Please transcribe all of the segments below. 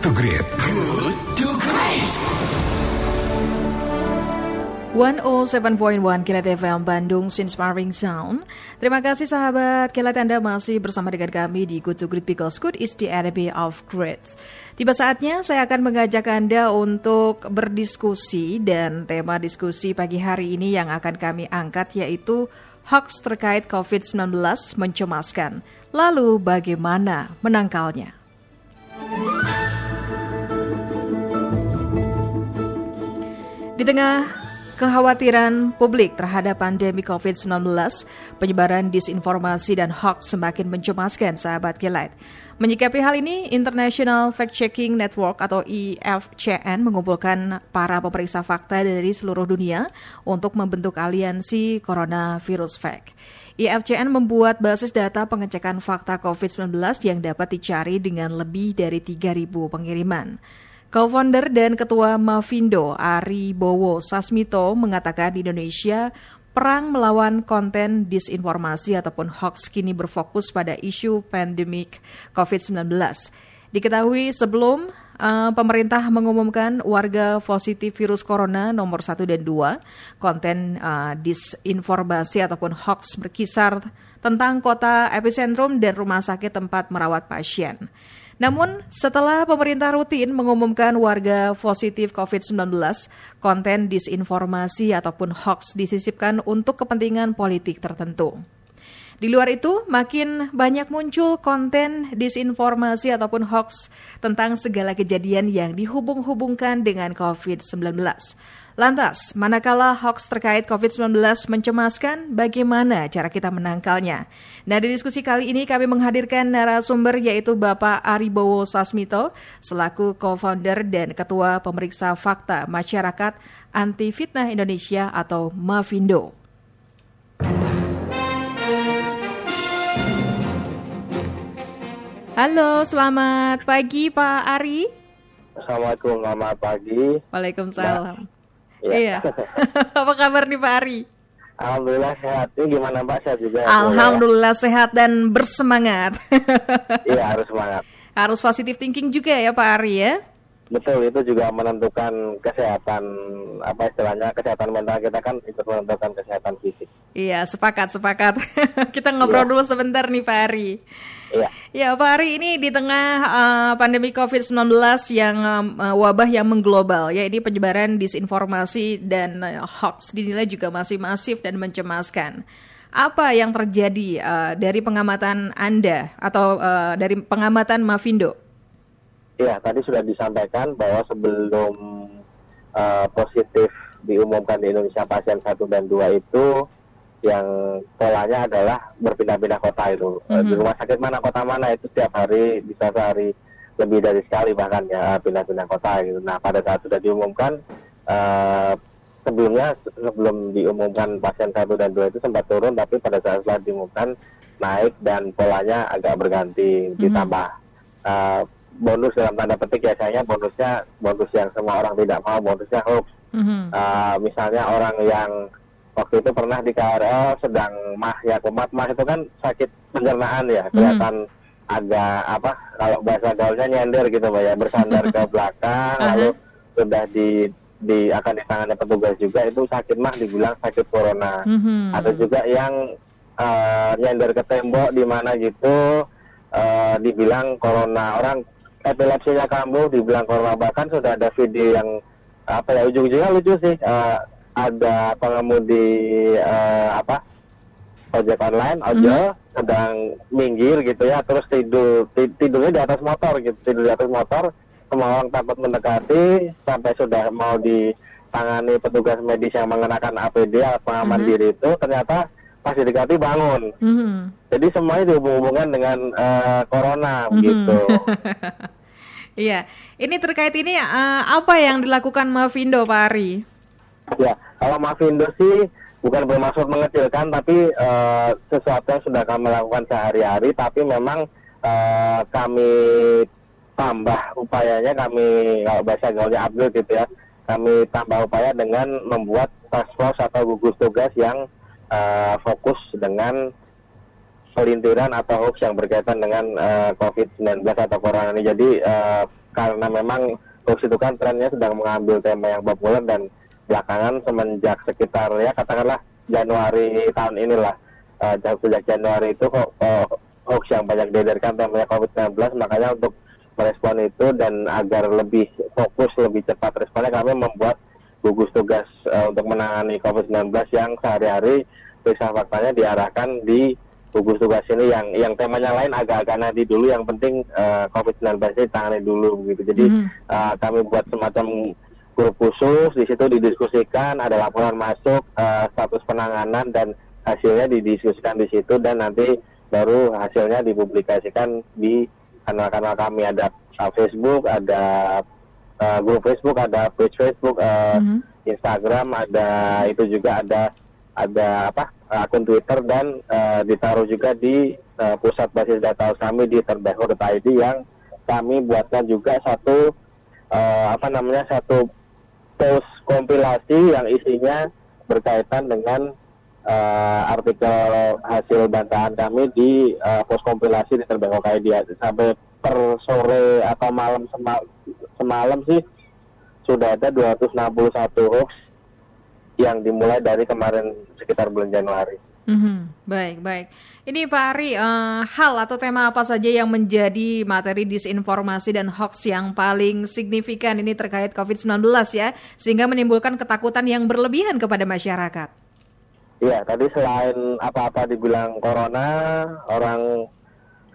Good to Great. Good to Great. 107.1 Kilat FM Bandung Inspiring Sound. Terima kasih sahabat Kilat Anda masih bersama dengan kami di Good to Great because good is the enemy of great. Tiba saatnya saya akan mengajak Anda untuk berdiskusi dan tema diskusi pagi hari ini yang akan kami angkat yaitu hoax terkait COVID-19 mencemaskan. Lalu bagaimana menangkalnya? Di tengah kekhawatiran publik terhadap pandemi COVID-19, penyebaran disinformasi dan hoax semakin mencemaskan sahabat kilat. Menyikapi hal ini, International Fact Checking Network atau IFCN mengumpulkan para pemeriksa fakta dari seluruh dunia untuk membentuk aliansi Coronavirus Fact. IFCN membuat basis data pengecekan fakta COVID-19 yang dapat dicari dengan lebih dari 3.000 pengiriman. Co-founder dan Ketua Mavindo Ari Bowo Sasmito mengatakan di Indonesia perang melawan konten disinformasi ataupun hoax kini berfokus pada isu pandemik COVID-19. Diketahui sebelum uh, pemerintah mengumumkan warga positif virus corona nomor 1 dan 2, konten uh, disinformasi ataupun hoax berkisar tentang kota epicentrum dan rumah sakit tempat merawat pasien. Namun, setelah pemerintah rutin mengumumkan warga positif COVID-19, konten disinformasi ataupun hoax disisipkan untuk kepentingan politik tertentu. Di luar itu, makin banyak muncul konten disinformasi ataupun hoax tentang segala kejadian yang dihubung-hubungkan dengan COVID-19. Lantas, manakala hoax terkait COVID-19 mencemaskan, bagaimana cara kita menangkalnya? Nah, di diskusi kali ini kami menghadirkan narasumber yaitu Bapak Aribowo Sasmito, selaku co-founder dan Ketua Pemeriksa Fakta Masyarakat Anti Fitnah Indonesia atau Mavindo. Halo, selamat pagi Pak Ari. Assalamualaikum, selamat pagi. Waalaikumsalam. Ya. Iya. Apa kabar nih Pak Ari? Alhamdulillah sehat. Ini gimana Mbak? Sehat juga. ya? Alhamdulillah sehat dan bersemangat. Iya harus semangat. Harus positive thinking juga ya Pak Ari ya. Betul itu juga menentukan kesehatan apa istilahnya kesehatan mental kita kan ikut menentukan kesehatan fisik. Iya, sepakat, sepakat. Kita ngobrol Iya. dulu sebentar nih Pak Ari. Iya. Ya Pak Ari, ini di tengah uh, pandemi COVID-19 yang uh, wabah yang mengglobal, ya ini penyebaran disinformasi dan uh, hoax dinilai juga masih masif dan mencemaskan. Apa yang terjadi uh, dari pengamatan Anda atau uh, dari pengamatan Mavindo? Iya tadi sudah disampaikan bahwa sebelum eh, positif diumumkan di Indonesia pasien 1 dan 2 itu yang polanya adalah berpindah-pindah kota itu Eh, di Mhm. rumah sakit mana kota mana itu setiap hari bisa sehari lebih dari sekali bahkan ya pindah-pindah kota gitu. Nah pada saat sudah diumumkan eh, sebelumnya sebelum diumumkan pasien 1 dan 2 itu sempat turun tapi pada saat setelah diumumkan naik dan polanya agak berganti ditambah eh, bonus dalam tanda petik ya saya bonusnya bonus yang semua orang tidak mau bonusnya hoax Mhm. Uh, misalnya orang yang waktu itu pernah di KRL sedang mah ya kumat mah itu kan sakit pencernaan ya. Kelihatan agak apa kalau bahasa gaulnya nyender gitu Mbak ya. Bersandar ke belakang lalu sudah di di akan ditangani petugas juga itu sakit mah dibilang sakit corona. Mhm. ada juga yang uh, nyender ke tembok di mana gitu uh, dibilang corona. Orang epilepsinya kambuh dibilang corona. Bahkan sudah ada video yang apa ya ujung-ujungnya lucu sih uh, ada pengemudi uh, apa ojek online ojol sedang minggir gitu ya terus tidur ti- tidurnya di atas motor gitu tidur di atas motor semua orang takut mendekati sampai sudah mau ditangani petugas medis yang mengenakan APD alat pengaman Mhm. diri itu ternyata pas didekati bangun Mhm. jadi semuanya dihubung-hubungkan dengan eh, corona Mhm. gitu Iya, ini terkait ini uh, apa yang dilakukan Mavindo Pak Ari? ya kalau Mavindo sih bukan bermaksud mengecilkan tapi eh, sesuatu yang sudah kami lakukan sehari-hari tapi memang eh, kami tambah upayanya kami kalau bahasa gaulnya upgrade gitu ya kami tambah upaya dengan membuat task force atau gugus tugas yang eh, fokus dengan pelintiran atau hoax yang berkaitan dengan eh, COVID-19 atau corona ini. Jadi eh, karena memang hoax itu kan trennya sedang mengambil tema yang populer dan belakangan semenjak sekitar ya katakanlah Januari tahun inilah uh, sejak Januari itu kok uh, hoax yang banyak diedarkan temanya COVID-19 makanya untuk merespon itu dan agar lebih fokus lebih cepat responnya kami membuat gugus tugas uh, untuk menangani COVID-19 yang sehari-hari periksa faktanya diarahkan di gugus tugas ini yang yang temanya lain agak-agak nanti dulu yang penting uh, COVID-19 ini tangani dulu begitu jadi mm uh, kami buat semacam grup khusus di situ didiskusikan ada laporan masuk uh, status penanganan dan hasilnya didiskusikan di situ dan nanti baru hasilnya dipublikasikan di kanal-kanal kami ada uh, Facebook ada uh, grup Facebook ada page Facebook uh, mm -hmm. Instagram ada itu juga ada ada apa akun Twitter dan uh, ditaruh juga di uh, pusat basis data kami di terbaik.id yang kami buatkan juga satu uh, apa namanya satu post kompilasi yang isinya berkaitan dengan uh, artikel hasil bantahan kami di uh, pos kompilasi di terbaik.id sampai per sore atau malam semalam, semalam sih sudah ada 261 hoax yang dimulai dari kemarin sekitar bulan Januari. Mm-hmm. Baik, baik. Ini Pak Ari, uh, hal atau tema apa saja yang menjadi materi disinformasi dan hoax yang paling signifikan ini terkait COVID-19 ya, sehingga menimbulkan ketakutan yang berlebihan kepada masyarakat? Iya, tadi selain apa-apa dibilang corona, orang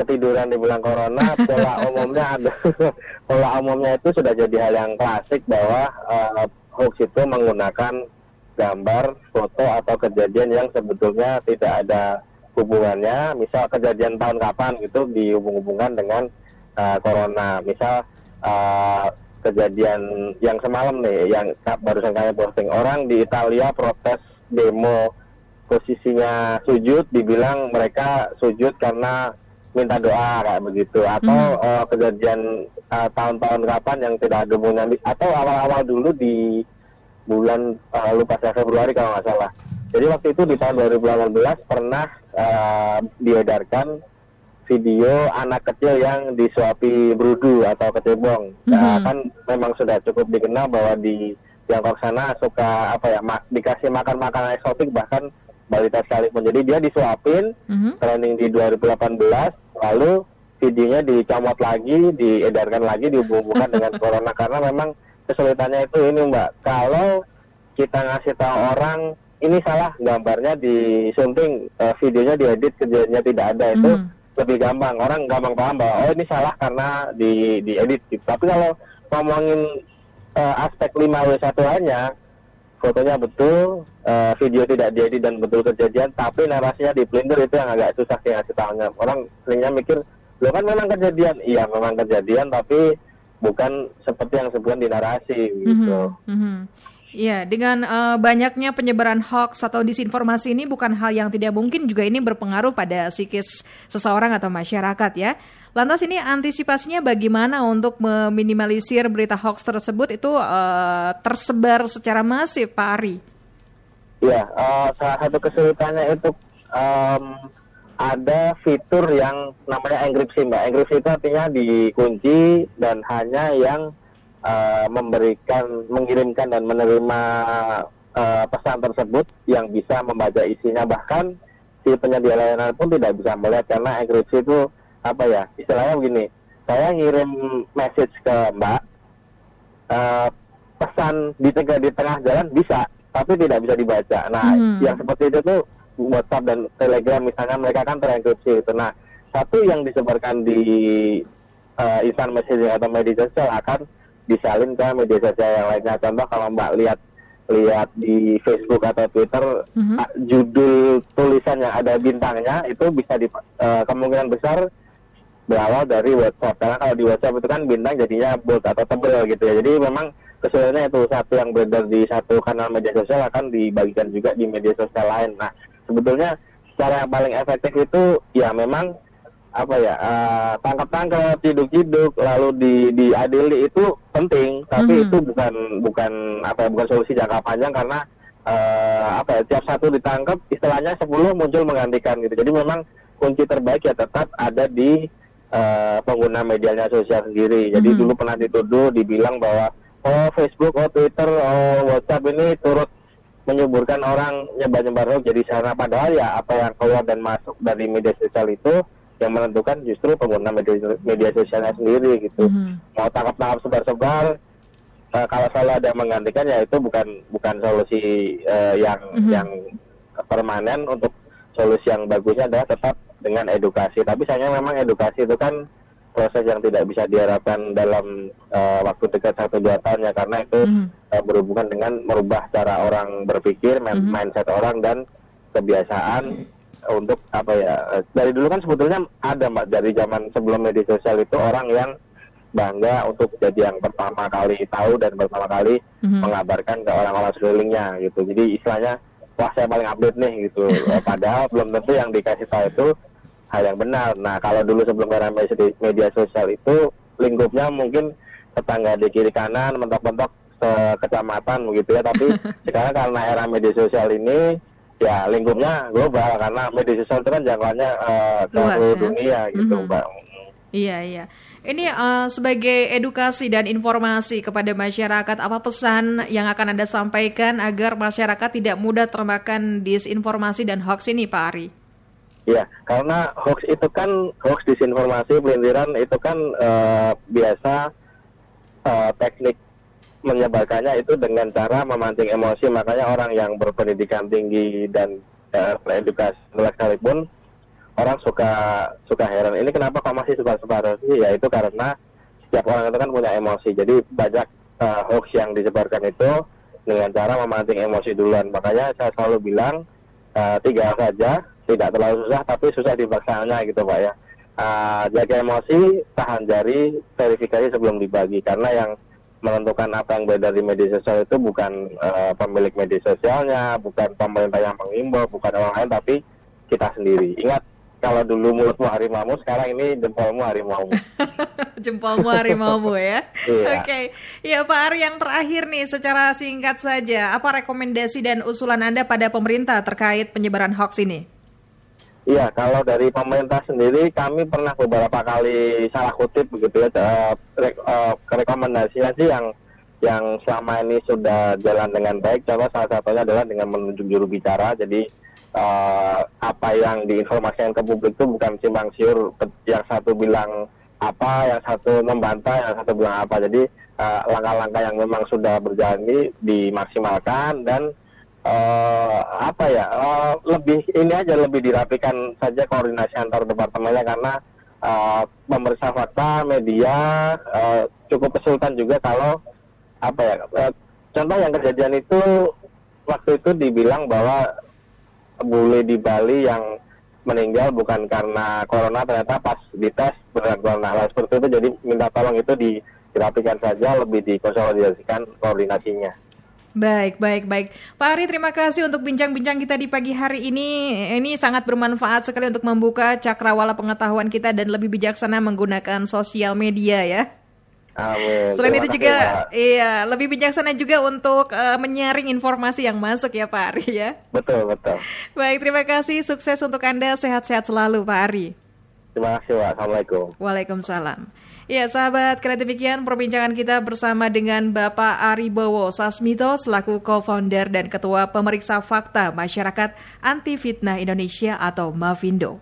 ketiduran dibilang corona, pola umumnya ada, pola umumnya itu sudah jadi hal yang klasik bahwa uh, hoax itu menggunakan gambar, foto atau kejadian yang sebetulnya tidak ada hubungannya, misal kejadian tahun kapan gitu dihubung-hubungkan dengan uh, corona, misal uh, kejadian yang semalam nih, yang barusan kami posting. Orang di Italia protes demo posisinya sujud, dibilang mereka sujud karena minta doa kayak begitu, atau hmm. uh, kejadian tahun-tahun uh, kapan yang tidak ada hubungannya, atau awal-awal dulu di bulan uh, lupa saya Februari kalau nggak salah. Jadi waktu itu di tahun 2018 pernah uh, diedarkan video anak kecil yang disuapi brudu atau kecebong. Mm -hmm. nah, kan memang sudah cukup dikenal bahwa di Tiongkok sana suka apa ya ma dikasih makan makanan eksotik bahkan balita sekalipun. Jadi dia disuapin mm -hmm. trending di 2018 lalu videonya dicomot lagi, diedarkan lagi, dihubungkan dengan corona karena memang kesulitannya itu ini mbak kalau kita ngasih tahu orang ini salah gambarnya disunting uh, videonya diedit kejadiannya tidak ada itu mm. lebih gampang orang gampang paham bahwa oh ini salah karena di diedit gitu. tapi kalau ngomongin uh, aspek 5W1 hanya fotonya betul, uh, video tidak diedit dan betul kejadian, tapi narasinya di Blender itu yang agak susah sih ngasih tahunya. Orang seringnya mikir, lo kan memang kejadian, iya memang kejadian, tapi bukan seperti yang sebutkan di narasi gitu. Mm -hmm. Iya, dengan uh, banyaknya penyebaran hoax atau disinformasi ini bukan hal yang tidak mungkin juga ini berpengaruh pada psikis seseorang atau masyarakat ya. Lantas ini antisipasinya bagaimana untuk meminimalisir berita hoax tersebut itu uh, tersebar secara masif, Pak Ari? Ya, uh, salah satu kesulitannya itu um, ada fitur yang namanya enkripsi mbak. Enkripsi itu artinya dikunci dan hanya yang uh, memberikan, mengirimkan dan menerima uh, pesan tersebut yang bisa membaca isinya. Bahkan si penyedia layanan pun tidak bisa melihat karena enkripsi itu apa ya? Istilahnya begini, saya ngirim message ke mbak, uh, pesan di tengah di tengah jalan bisa, tapi tidak bisa dibaca. Nah, hmm. yang seperti itu tuh WhatsApp dan Telegram misalnya mereka kan terenkripsi itu. Nah, satu yang disebarkan di uh, instant messaging atau media sosial akan disalin ke media sosial yang lainnya. Contoh kalau Mbak lihat lihat di Facebook atau Twitter mm-hmm. judul tulisan yang ada bintangnya itu bisa di uh, kemungkinan besar berawal dari WhatsApp karena kalau di WhatsApp itu kan bintang jadinya bold atau tebel gitu ya. Jadi memang kesulitannya itu satu yang beredar di satu kanal media sosial akan dibagikan juga di media sosial lain. Nah, sebetulnya cara yang paling efektif itu ya memang apa ya uh, tangkap-tangkap ciduk-ciduk lalu di diadili itu penting tapi mm-hmm. itu bukan bukan apa ya bukan solusi jangka panjang karena uh, apa ya tiap satu ditangkap istilahnya 10 muncul menggantikan gitu jadi memang kunci terbaik ya tetap ada di uh, pengguna medianya sosial sendiri. Jadi Mhm. dulu pernah dituduh, dibilang bahwa oh Facebook, oh Twitter, oh WhatsApp ini turut menyuburkan orang nyebar-nyebar hoax jadi sarana padahal ya apa yang keluar dan masuk dari media sosial itu yang menentukan justru pengguna media, media sosialnya sendiri gitu. Mhm. Mau tangkap-tangkap sebar-sebar eh, kalau selalu ada yang menggantikan ya itu bukan bukan solusi eh, yang Mhm. yang permanen untuk solusi yang bagusnya adalah tetap dengan edukasi. Tapi sayangnya memang edukasi itu kan proses yang tidak bisa diharapkan dalam eh, waktu dekat satu dua tahun ya karena itu Mhm. eh, berhubungan dengan merubah cara orang berpikir, Mhm. mindset orang dan kebiasaan untuk apa ya eh, dari dulu kan sebetulnya ada mbak dari zaman sebelum media sosial itu orang yang bangga untuk jadi yang pertama kali tahu dan pertama kali Mhm. mengabarkan ke orang-orang sekelilingnya gitu jadi istilahnya wah saya paling update nih gitu padahal belum tentu yang dikasih tahu itu hal yang benar nah kalau dulu sebelum era media media sosial itu lingkupnya mungkin tetangga di kiri kanan mentok-mentok kecamatan begitu ya tapi sekarang karena era media sosial ini ya lingkupnya global karena media sosial itu kan jangkauannya eh, ke seluruh ya. dunia gitu Mhm. mbak Iya, iya. Ini eh, sebagai edukasi dan informasi kepada masyarakat, apa pesan yang akan Anda sampaikan agar masyarakat tidak mudah termakan disinformasi dan hoax ini, Pak Ari? Ya, karena hoax itu kan hoax disinformasi pelintiran itu kan eh, biasa eh, teknik menyebarkannya itu dengan cara memancing emosi. Makanya orang yang berpendidikan tinggi dan eh, beredukasi sekalipun orang suka suka heran. Ini kenapa kok masih suka sebar sih ya itu karena setiap orang itu kan punya emosi. Jadi banyak eh, hoax yang disebarkan itu dengan cara memancing emosi duluan. Makanya saya selalu bilang eh, tiga saja tidak terlalu susah tapi susah dipaksaannya gitu pak ya. Eh, jaga emosi tahan jari verifikasi sebelum dibagi. Karena yang menentukan apa yang beredar di media sosial itu bukan eh, pemilik media sosialnya bukan pemerintah yang mengimbau bukan orang lain tapi kita sendiri. Ingat kalau dulu mulutmu harimau sekarang ini jempolmu harimau Jempolmu harimaumu ya. Iya. Oke. Ya Pak Ari yang terakhir nih secara singkat saja, apa rekomendasi dan usulan Anda pada pemerintah terkait penyebaran hoax ini? Iya, kalau dari pemerintah sendiri kami pernah beberapa kali salah kutip begitu ya re- rekomendasinya sih yang yang selama ini sudah jalan dengan baik. Contoh salah satunya adalah dengan menunjuk juru bicara. Jadi eh, apa yang diinformasikan ke publik itu bukan simpang siur. Yang satu bilang apa, yang satu membantah, yang satu bilang apa. Jadi eh, langkah-langkah yang memang sudah berjalan ini dimaksimalkan dan eh apa ya eh, lebih ini aja lebih dirapikan saja koordinasi antar departemennya karena eh, pemeriksa fakta media eh, cukup kesulitan juga kalau apa ya eh, contoh yang kejadian itu waktu itu dibilang bahwa bule di Bali yang meninggal bukan karena corona ternyata pas dites benar corona Hal seperti itu jadi minta tolong itu di, dirapikan saja lebih dikonsolidasikan koordinasinya Baik, baik, baik. Pak Ari, terima kasih untuk bincang-bincang kita di pagi hari ini. Ini sangat bermanfaat sekali untuk membuka cakrawala pengetahuan kita dan lebih bijaksana menggunakan sosial media ya. Amin. Selain Terima itu kasih, juga, Mbak. iya, lebih bijaksana juga untuk eh, menyaring informasi yang masuk ya Pak Ari ya. betul betul Baik, terima kasih. Sukses untuk Anda. Sehat-sehat selalu Pak Ari. Terima kasih, Pak. Assalamualaikum. Waalaikumsalam. Ya, sahabat, kira demikian perbincangan kita bersama dengan Bapak Ari Bowo Sasmito selaku co-founder dan ketua pemeriksa fakta masyarakat anti fitnah Indonesia atau Mavindo.